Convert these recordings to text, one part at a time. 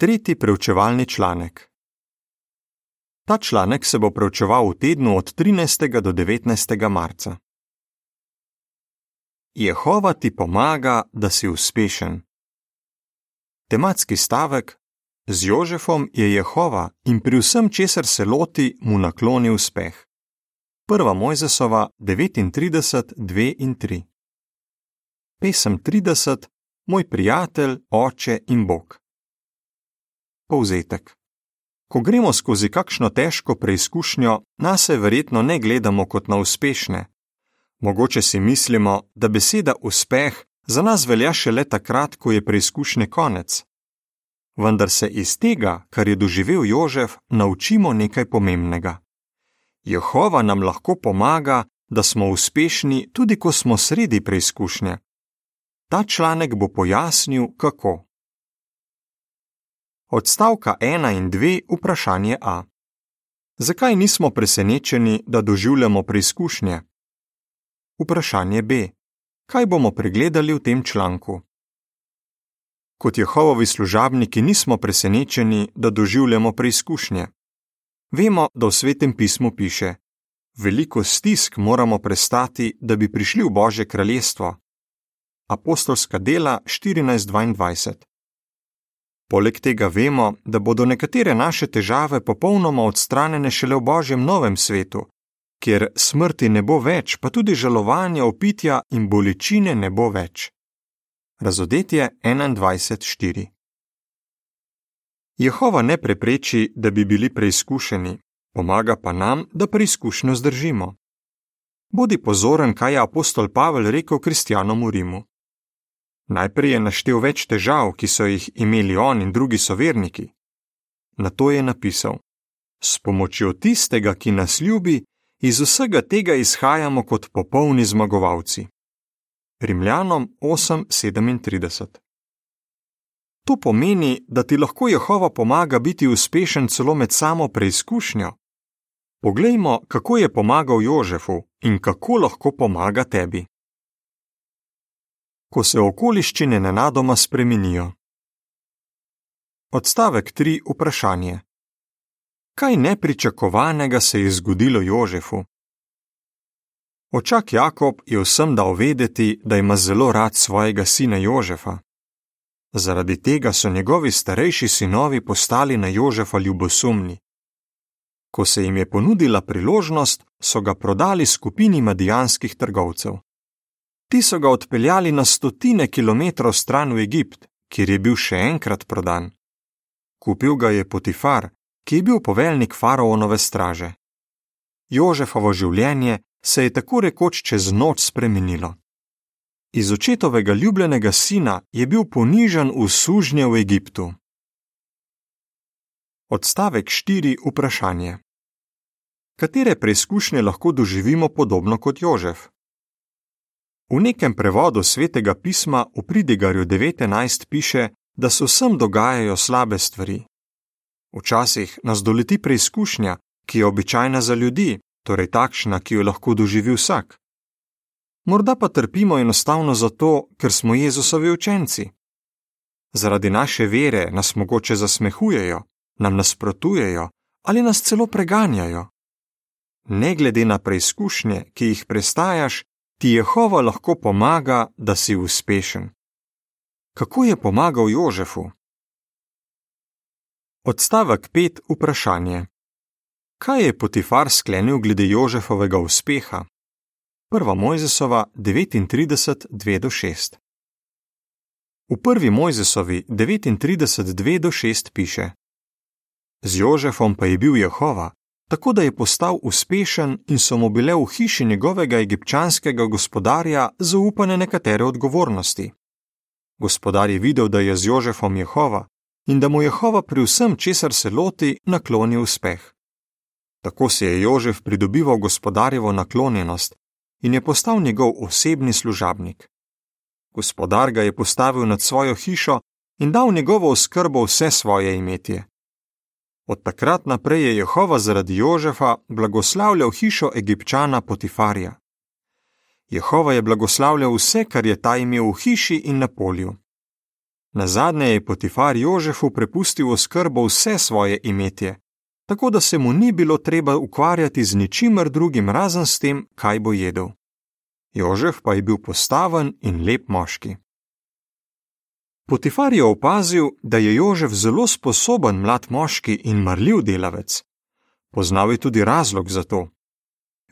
Tretji preučevalni članek. Ta članek se bo preučeval v tednu od 13. do 19. marca. Jehova ti pomaga, da si uspešen. Tematski stavek: Z Jožefom je Jehova in pri vsem, česar se loti, mu nakloni uspeh. 1. Mojzesova 39, 2 in 3. Pesem 30: Moj prijatelj, oče in Bog. Povzetek. Ko gremo skozi kakšno težko preizkušnjo, nas se verjetno ne gledamo kot na uspešne. Mogoče si mislimo, da beseda uspeh za nas velja šele takrat, ko je preizkušnje konec. Vendar se iz tega, kar je doživel Jožef, naučimo nekaj pomembnega. Jehova nam lahko pomaga, da smo uspešni, tudi ko smo sredi preizkušnje. Ta članek bo pojasnil, kako. Odstavka 1 in 2 vprašanje A. Zakaj nismo presenečeni, da doživljamo preizkušnje? Vprašanje B. Kaj bomo pregledali v tem članku? Kot Jehovovi služabniki nismo presenečeni, da doživljamo preizkušnje. Vemo, da v svetem pismu piše: Veliko stisk moramo prestati, da bi prišli v Božje kraljestvo. Apostolska dela 14:22. Poleg tega vemo, da bodo nekatere naše težave popolnoma odstranjene šele v Božjem novem svetu, kjer smrti ne bo več, pa tudi žalovanja, opitja in bolečine ne bo več. Razodetje 21:4 Jehova ne prepreči, da bi bili preizkušeni, pomaga pa nam, da preizkušnjo zdržimo. Bodi pozoren, kaj je apostol Pavel rekel kristjanom v Rimu. Najprej je naštel več težav, ki so jih imeli on in drugi soverniki. Na to je napisal: S pomočjo tistega, ki nas ljubi, iz vsega tega izhajamo kot popolni zmagovalci. Rimljanom 8:37 To pomeni, da ti lahko Jehova pomaga biti uspešen celo med samo preizkušnjo. Poglejmo, kako je pomagal Jožefu in kako lahko pomaga tebi ko se okoliščine nenadoma spremenijo. Odstavek 3. Vprašanje: Kaj nepričakovanega se je zgodilo Jožefu? Očak Jakob je vsem dal vedeti, da ima zelo rad svojega sina Jožefa. Zaradi tega so njegovi starejši sinovi postali na Jožefa ljubosumni. Ko se jim je ponudila priložnost, so ga prodali skupini madijanskih trgovcev. Ti so ga odpeljali na stotine kilometrov stran v Egipt, kjer je bil še enkrat prodan. Kupil ga je Potifar, ki je bil poveljnik faraonove straže. Jožefovo življenje se je tako rekoč čez noč spremenilo. Iz očetovega ljubljenega sina je bil ponižen v sužnje v Egiptu. Odstavek 4. Vprašanje. Katere preizkušnje lahko doživimo podobno kot Jožef? V nekem prevodu svetega pisma v Pridigarju 19 piše, da se vsem dogajajo slabe stvari. Včasih nas doleti preizkušnja, ki je običajna za ljudi, torej takšna, ki jo lahko doživi vsak. Morda pa trpimo enostavno zato, ker smo Jezusovi učenci. Zaradi naše vere nas mogoče zasmehujejo, nam nasprotujejo ali nas celo preganjajo. Ne glede na preizkušnje, ki jih prestajaš, ti Jehova lahko pomaga, da si uspešen. Kako je pomagal Jožefu? Odstavek 5. Vprašanje. Kaj je Potifar sklenil glede Jožefovega uspeha? 1. Mojzesova 39.2-6 V 1. Mojzesovi 39.2-6 piše: Z Jožefom pa je bil Jehova, tako da je postal uspešen in so mu bile v hiši njegovega egipčanskega gospodarja zaupane nekatere odgovornosti. Gospodar je videl, da je z Jožefom Jehova in da mu Jehova pri vsem, česar se loti, nakloni uspeh. Tako si je Jožef pridobival gospodarjevo naklonjenost in je postal njegov osebni služabnik. Gospodar ga je postavil nad svojo hišo in dal njegovo oskrbo vse svoje imetje. Od takrat naprej je Jehova zaradi Jožefa blagoslavljal hišo egipčana Potifarja. Jehova je blagoslavljal vse, kar je ta imel v hiši in na polju. Na zadnje je Potifar Jožefu prepustil oskrbo vse svoje imetje, tako da se mu ni bilo treba ukvarjati z ničimer drugim razen s tem, kaj bo jedel. Jožef pa je bil postaven in lep moški. Potifar je opazil, da je Jožef zelo sposoben mlad moški in marljiv delavec. Poznal je tudi razlog za to.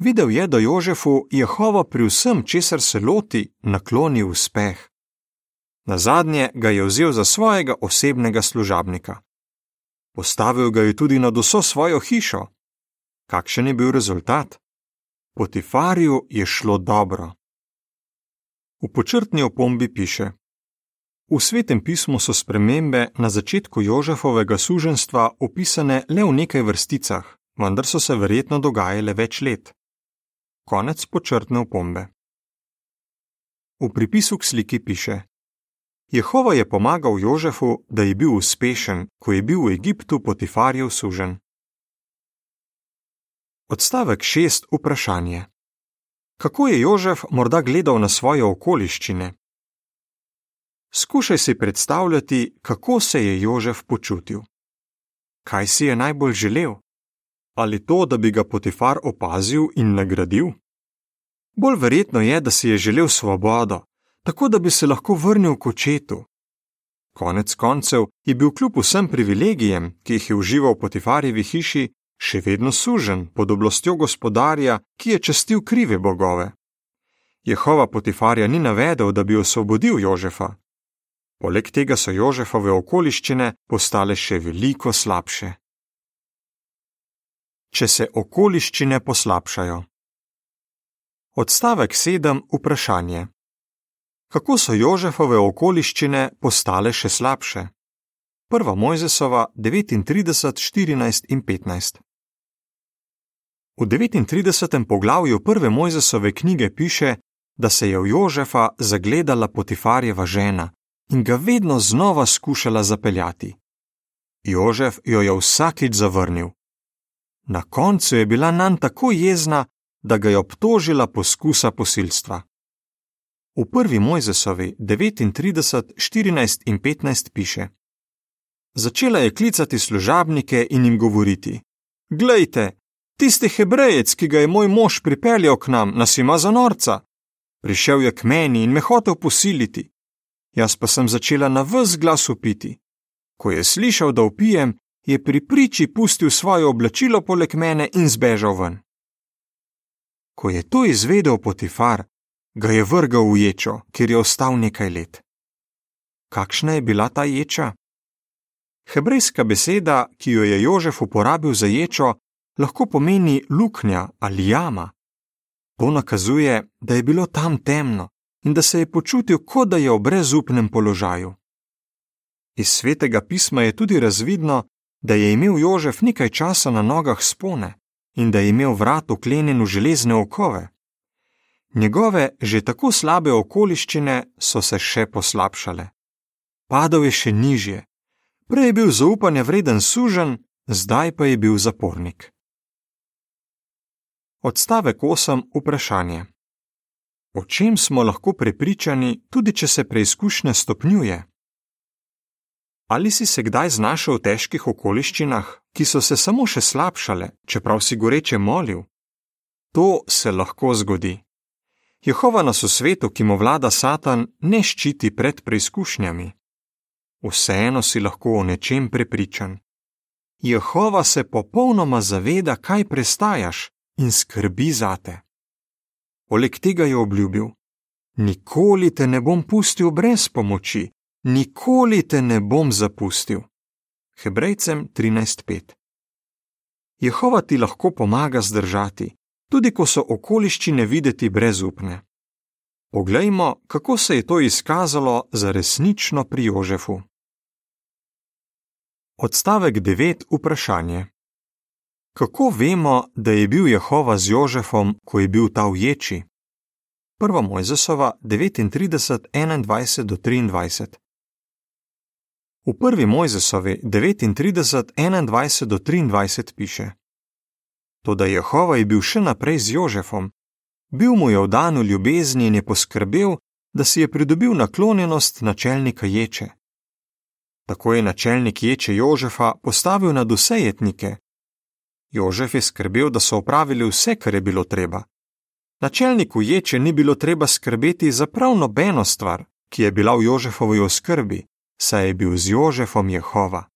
Videl je, da Jožefu Jehova pri vsem, česar se loti, nakloni uspeh. Na zadnje ga je vzel za svojega osebnega služabnika. Postavil ga je tudi nad vso svojo hišo. Kakšen je bil rezultat? Potifarju je šlo dobro. V počrtni opombi piše: V svetem pismu so spremembe na začetku Jožefovega suženstva opisane le v nekaj vrsticah, vendar so se verjetno dogajale več let. Konec počrtne opombe. V pripisu k sliki piše: Jehova je pomagal Jožefu, da je bil uspešen, ko je bil v Egiptu Potifarjev sužen. Odstavek 6. Vprašanje. Kako je Jožef morda gledal na svoje okoliščine? Skušaj si predstavljati, kako se je Jožef počutil. Kaj si je najbolj želel? Ali to, da bi ga Potifar opazil in nagradil? Bolj verjetno je, da si je želel svobodo, tako da bi se lahko vrnil k očetu. Konec koncev je bil kljub vsem privilegijem, ki jih je užival v Potifarjevi hiši, še vedno sužen pod oblastjo gospodarja, ki je čestil krive bogove. Jehova Potifarja ni navedel, da bi osvobodil Jožefa. Poleg tega so Jožefove okoliščine postale še veliko slabše. Če se okoliščine poslabšajo. Odstavek 7. Vprašanje kako so Jožefove okoliščine postale še slabše. Prva Mojzesova 39, 14 in 15. V 39. poglavju prve Mojzesove knjige piše, da se je v Jožefa zagledala Potifarjeva žena in ga vedno znova skušala zapeljati. Jožef jo je vsakič zavrnil. Na koncu je bila nan tako jezna, da ga je obtožila poskusa posilstva. V prvi Mojzesovi 39, 14 in 15 piše: Začela je klicati služabnike in jim govoriti: Glejte, tisti hebrejec, ki ga je moj mož pripeljal k nam, nas ima za norca. Prišel je k meni in me hotel posiliti. Jaz pa sem začela na vse glas upiti. Ko je slišal, da upijem, je pri priči pustil svoje oblačilo poleg mene in zbežal ven. Ko je to izvedel Potifar, ga je vrgal v ječo, kjer je ostal nekaj let. Kakšna je bila ta ječa? Hebrejska beseda, ki jo je Jožef uporabil za ječo, lahko pomeni luknja ali jama. To nakazuje, da je bilo tam temno in da se je počutil, kot da je v brezupnem položaju. Iz svetega pisma je tudi razvidno, da je imel Jožef nekaj časa na nogah spone in da je imel vrat uklenjen v železne okove. Njegove že tako slabe okoliščine so se še poslabšale. Padal je še nižje. Prej je bil zaupanja vreden sužen, zdaj pa je bil zapornik. Odstavek 8. Vprašanje. O čem smo lahko prepričani, tudi če se preizkušnja stopnjuje? Ali si se kdaj znašel v težkih okoliščinah, ki so se samo še slabšale, čeprav si goreče molil? To se lahko zgodi. Jehova nas v svetu, ki mu vlada Satan, ne ščiti pred preizkušnjami. Vseeno si lahko o nečem prepričan. Jehova se popolnoma zaveda, kaj prestajaš in skrbi zate. Poleg tega je obljubil: Nikoli te ne bom pustil brez pomoči, nikoli te ne bom zapustil. Hebrejcem 13:5 Jehova ti lahko pomaga zdržati, tudi ko so okoliščine videti brezupne. Poglejmo, kako se je to izkazalo za resnično pri Jožefu. Odstavek 9. Vprašanje. Kako vemo, da je bil Jehova z Jožefom, ko je bil ta v ječi? 1. Mojzesova 39, 21 do 23. V 1. Mojzesovi 39, 21 do 23 piše: Toda Jehova je bil še naprej z Jožefom. Bil mu je v danu ljubezni in je poskrbel, da si je pridobil naklonjenost načelnika ječe. Tako je načelnik ječe Jožefa postavil nad vse jetnike. Jožef je skrbel, da so opravili vse, kar je bilo treba. Načelniku ječe ni bilo treba skrbeti za prav nobeno stvar, ki je bila v Jožefovi oskrbi, saj je bil z Jožefom Jehova.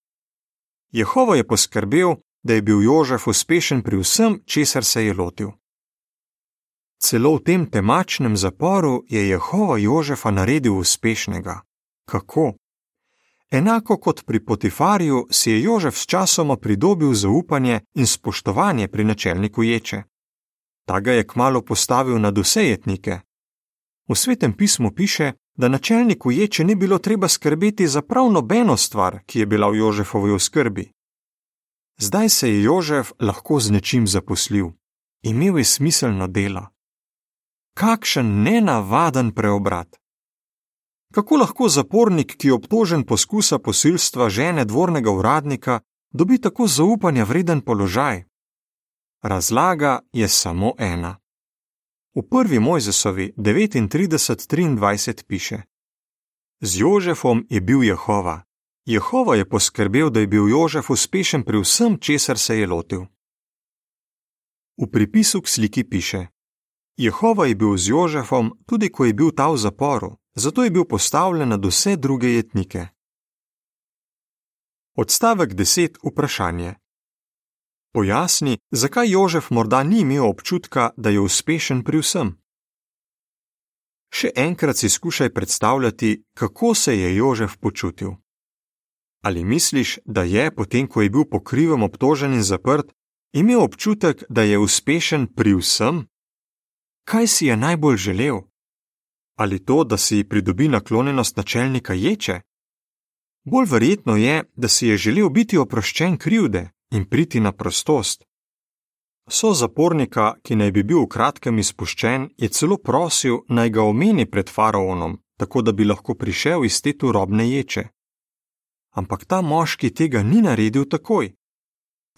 Jehova je poskrbel, da je bil Jožef uspešen pri vsem, česar se je lotil. Celo v tem temačnem zaporu je Jehova Jožefa naredil uspešnega. Kako? Enako kot pri Potifarju si je Jožef s časoma pridobil zaupanje in spoštovanje pri načelniku ječe. Ta ga je kmalo postavil nad vse jetnike. V svetem pismu piše, da načelniku ječe ni bilo treba skrbeti za prav nobeno stvar, ki je bila v Jožefovi oskrbi. Zdaj se je Jožef lahko z nečim zaposlil, imel je smiselno delo. Kakšen nenavaden preobrat! Kako lahko zapornik, ki je obtožen poskusa posilstva žene dvornega uradnika, dobi tako zaupanja vreden položaj? Razlaga je samo ena. V prvi Mojzesovi 39:23 piše: Z Jožefom je bil Jehova. Jehova je poskrbel, da je bil Jožef uspešen pri vsem, česar se je lotil. V pripisu k sliki piše: Jehova je bil z Jožefom, tudi ko je bil ta v zaporu, zato je bil postavljen nad vse druge jetnike. Odstavek 10. Vprašanje. Pojasni, zakaj Jožef morda ni imel občutka, da je uspešen pri vsem. Še enkrat si skušaj predstavljati, kako se je Jožef počutil. Ali misliš, da je, potem ko je bil po krivem obtožen in zaprt, imel občutek, da je uspešen pri vsem? Kaj si je najbolj želel? Ali to, da si pridobi naklonjenost načelnika ječe? Bolj verjetno je, da si je želel biti oproščen krivde in priti na prostost. So zapornika, ki naj bi bil v kratkem izpuščen, je celo prosil, naj ga omeni pred faraonom, tako da bi lahko prišel iz te turobne ječe. Ampak ta moški tega ni naredil takoj.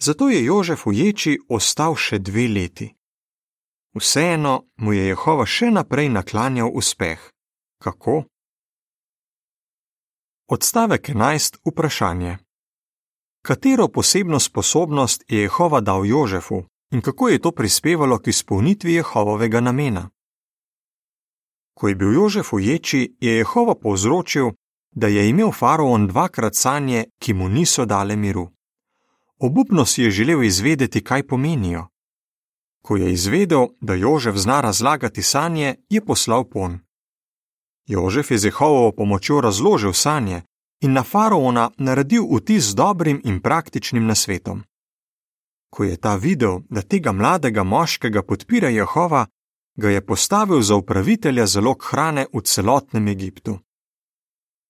Zato je Jožef v ječi ostal še dve leti. Vseeno mu je Jehova še naprej naklanjal uspeh. Kako? Odstavek 11. Vprašanje. Katero posebno sposobnost je Jehova dal Jožefu in kako je to prispevalo k izpolnitvi Jehovovega namena? Ko je bil Jožef v ječi, je Jehova povzročil, da je imel faraon dvakrat sanje, ki mu niso dale miru. Obupno si je želel izvedeti, kaj pomenijo. Ko je izvedel, da Jožef zna razlagati sanje, je poslal pon. Jožef je z Jehovovo pomočjo razložil sanje in na faraona naredil vtis z dobrim in praktičnim nasvetom. Ko je ta videl, da tega mladega moškega podpira Jehova, ga je postavil za upravitelja zalog hrane v celotnem Egiptu.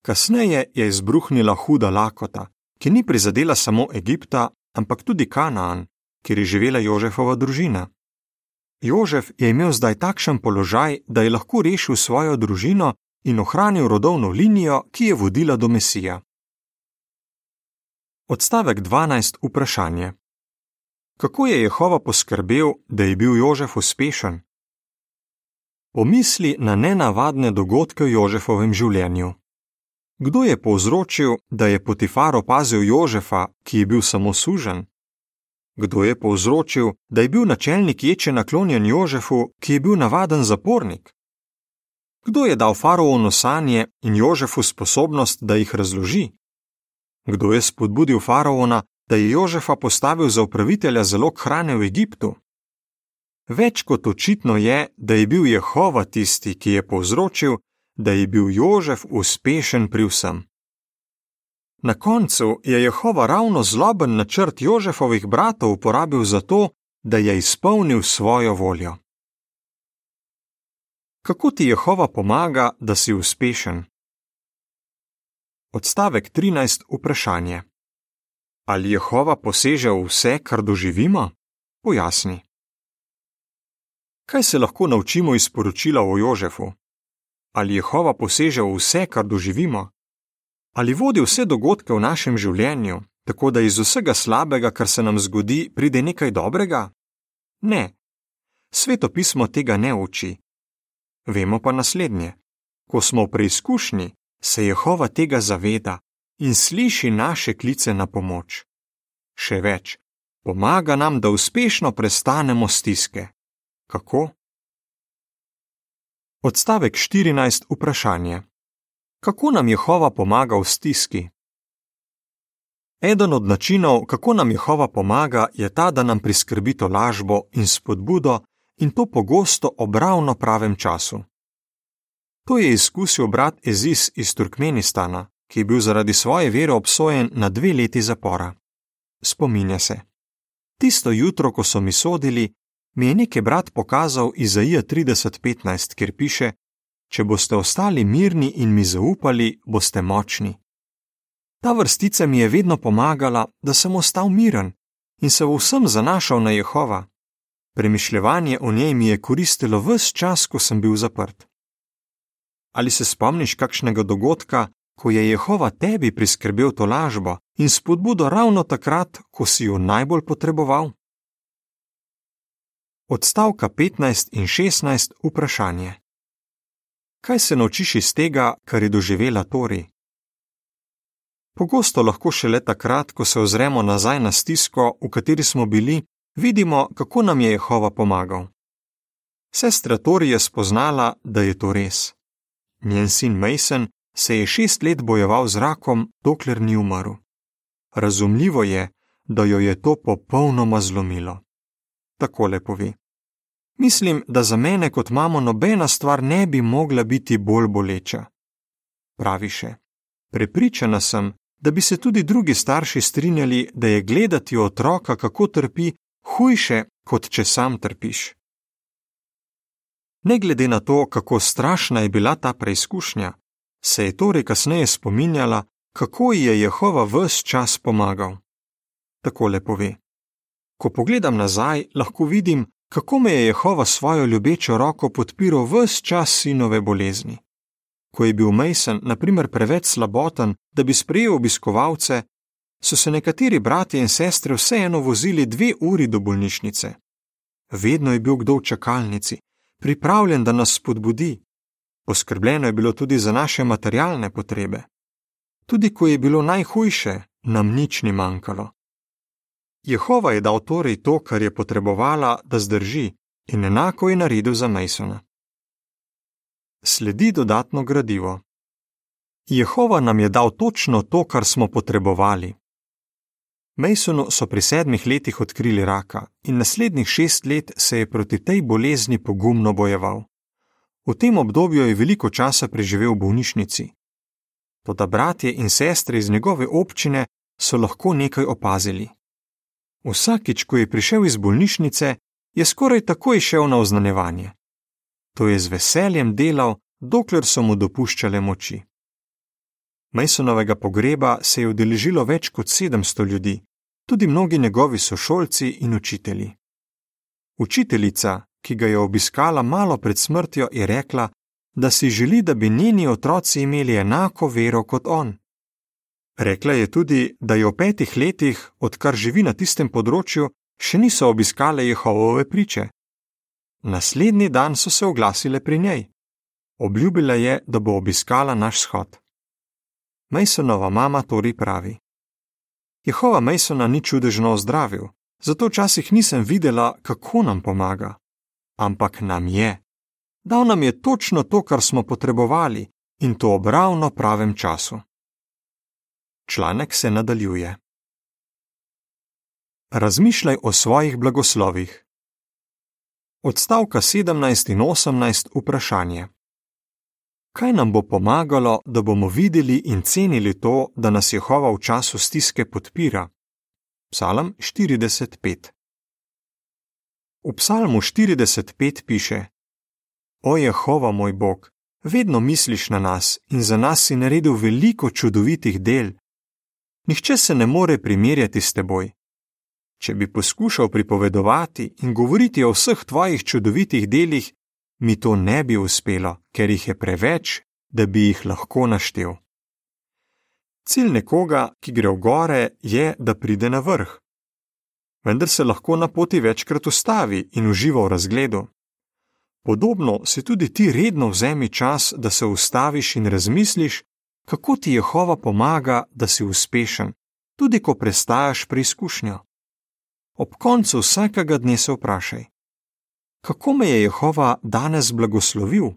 Kasneje je izbruhnila huda lakota, ki ni prizadela samo Egipta, ampak tudi Kanaan, kjer je živela Jožefova družina. Jožef je imel zdaj takšen položaj, da je lahko rešil svojo družino in ohranil rodovno linijo, ki je vodila do Mesija. Odstavek 12. Vprašanje. Kako je Jehova poskrbel, da je bil Jožef uspešen? Pomisli na nenavadne dogodke v Jožefovem življenju. Kdo je povzročil, da je Potifar opazil Jožefa, ki je bil samo sužen? Kdo je povzročil, da je bil načelnik ječe naklonjen Jožefu, ki je bil navaden zapornik? Kdo je dal faraonu sanje in Jožefu sposobnost, da jih razloži? Kdo je spodbudil faraona, da je Jožefa postavil za upravitelja zalog hrane v Egiptu? Več kot očitno je, da je bil Jehova tisti, ki je povzročil, da je bil Jožef uspešen pri vsem. Na koncu je Jehova ravno zloben načrt Jožefovih bratov uporabil za to, da je izpolnil svojo voljo. Kako ti Jehova pomaga, da si uspešen? Odstavek 13. Vprašanje. Ali Jehova poseže v vse, kar doživimo? Pojasni. Kaj se lahko naučimo iz poročila o Jožefu? Ali Jehova poseže v vse, kar doživimo? Ali vodi vse dogodke v našem življenju, tako da iz vsega slabega, kar se nam zgodi, pride nekaj dobrega? Ne. Sveto pismo tega ne uči. Vemo pa naslednje: ko smo v preizkušnji, se Jehova tega zaveda in sliši naše klice na pomoč. Še več, pomaga nam, da uspešno prestanemo stiske. Kako? Odstavek 14. Vprašanje: Kako nam Jehova pomaga v stiski? Eden od načinov, kako nam Jehova pomaga, je ta, da nam priskrbi to lažbo in spodbudo, in to pogosto ob ravno pravem času. To je izkusil brat Ezis iz Turkmenistana, ki je bil zaradi svoje vere obsojen na dve leti zapora. Spominja se. Tisto jutro, ko so mi sodili, mi je nekaj brat pokazal Izaija 30:15, kjer piše: Če boste ostali mirni in mi zaupali, boste močni. Ta vrstica mi je vedno pomagala, da sem ostal miren in se vsem zanašal na Jehova. Premišljevanje o njej mi je koristilo vse čas, ko sem bil zaprt. Ali se spomniš kakšnega dogodka, ko je Jehova tebi priskrbel to lažbo in spodbudo ravno takrat, ko si jo najbolj potreboval? Odstavka 15 in 16 vprašanje. Kaj se naučiš iz tega, kar je doživela Tori? Pogosto lahko šele takrat, ko se ozremo nazaj na stisko, v kateri smo bili, vidimo, kako nam je Jehova pomagal. Sestra Tori je spoznala, da je to res. Njen sin Mason se je šest let bojeval z rakom, dokler ni umrl. Razumljivo je, da jo je to popolnoma zlomilo. Takole pove: Mislim, da za mene kot mamo nobena stvar ne bi mogla biti bolj boleča. Pravi še: Prepričana sem, da bi se tudi drugi starši strinjali, da je gledati otroka, kako trpi, hujše, kot če sam trpiš. Ne glede na to, kako strašna je bila ta preizkušnja, se je torej kasneje spominjala, kako ji je Jehova vse čas pomagal. Tako le pove: Ko pogledam nazaj, lahko vidim, kako me je Jehova svojo ljubečo roko podpiral vse čas sinove bolezni. Ko je bil Mason, na primer, preveč slaboten, da bi sprejel obiskovalce, so se nekateri bratje in sestre vseeno vozili dve uri do bolnišnice. Vedno je bil kdo v čakalnici, pripravljen, da nas spodbudi. Poskrbljeno je bilo tudi za naše materialne potrebe. Tudi ko je bilo najhujše, nam nič ni manjkalo. Jehova je dal torej to, kar je potrebovala, da zdrži, in enako je naredil za Masona. Sledi dodatno gradivo. Jehova nam je dal točno to, kar smo potrebovali. Masonu so pri sedmih letih odkrili raka in naslednjih šest let se je proti tej bolezni pogumno bojeval. V tem obdobju je veliko časa preživel v bolnišnici. Toda bratje in sestre iz njegove občine so lahko nekaj opazili. Vsakič, ko je prišel iz bolnišnice, je skoraj takoj šel na oznanjevanje. To je z veseljem delal, dokler so mu dopuščale moči. Masonovega pogreba se je udeležilo več kot 700 ljudi, tudi mnogi njegovi sošolci in učitelji. Učiteljica, ki ga je obiskala malo pred smrtjo, je rekla, da si želi, da bi njeni otroci imeli enako vero kot on. Rekla je tudi, da je v petih letih, odkar živi na tistem področju, še niso obiskale Jehovove priče. Naslednji dan so se oglasile pri njej. Obljubila je, da bo obiskala naš shod. Masonova mama Tori pravi: Jehova Masona ni čudežno ozdravil, zato včasih nisem videla, kako nam pomaga ampak nam je. Dal nam je točno to, kar smo potrebovali, in to ob ravno pravem času. Članek se nadaljuje. Razmišljaj o svojih blagoslovih. Odstavka 17 in 18 vprašanje. Kaj nam bo pomagalo, da bomo videli in cenili to, da nas Jehova v času stiske podpira? Psalm 45. V psalmu 45 piše: O Jehova moj Bog, vedno misliš na nas in za nas si naredil veliko čudovitih del. Nihče se ne more primerjati s teboj. Če bi poskušal pripovedovati in govoriti o vseh tvojih čudovitih delih, mi to ne bi uspelo, ker jih je preveč, da bi jih lahko naštel. Cilj nekoga, ki gre v gore, je, da pride na vrh vendar se lahko na poti večkrat ustavi in uživa v razgledu. Podobno si tudi ti redno vzemi čas, da se ustaviš in razmisliš, kako ti Jehova pomaga, da si uspešen, tudi ko prestajaš preizkušnjo. Ob koncu vsakega dne se vprašaj: Kako me je Jehova danes blagoslovil?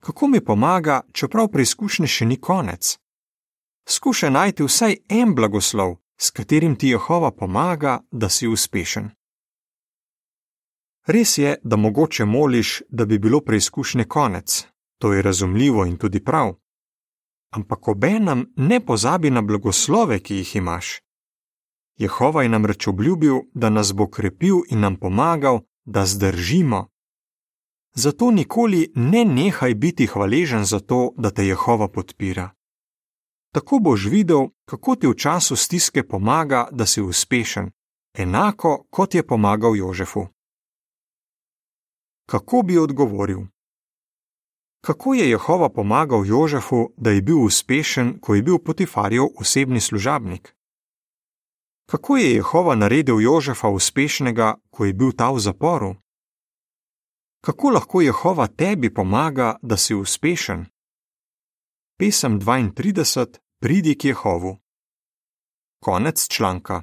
Kako mi pomaga, čeprav preizkušnje še ni konec? Skušaj najti vsaj en blagoslov, s katerim ti Jehova pomaga, da si uspešen. Res je, da mogoče moliš, da bi bilo preizkušnje konec, to je razumljivo in tudi prav. Ampak obenem ne pozabi na blagoslove, ki jih imaš. Jehova je namreč obljubil, da nas bo krepil in nam pomagal, da zdržimo. Zato nikoli ne nehaj biti hvaležen za to, da te Jehova podpira. Tako boš videl, kako ti v času stiske pomaga, da si uspešen, enako kot je pomagal Jožefu. Kako bi odgovoril? Kako je Jehova pomagal Jožefu, da je bil uspešen, ko je bil Potifarjev osebni služabnik? Kako je Jehova naredil Jožefa uspešnega, ko je bil ta v zaporu? Kako lahko Jehova tebi pomaga, da si uspešen? Pesem 32: Pridi k Jehovu. Konec članka.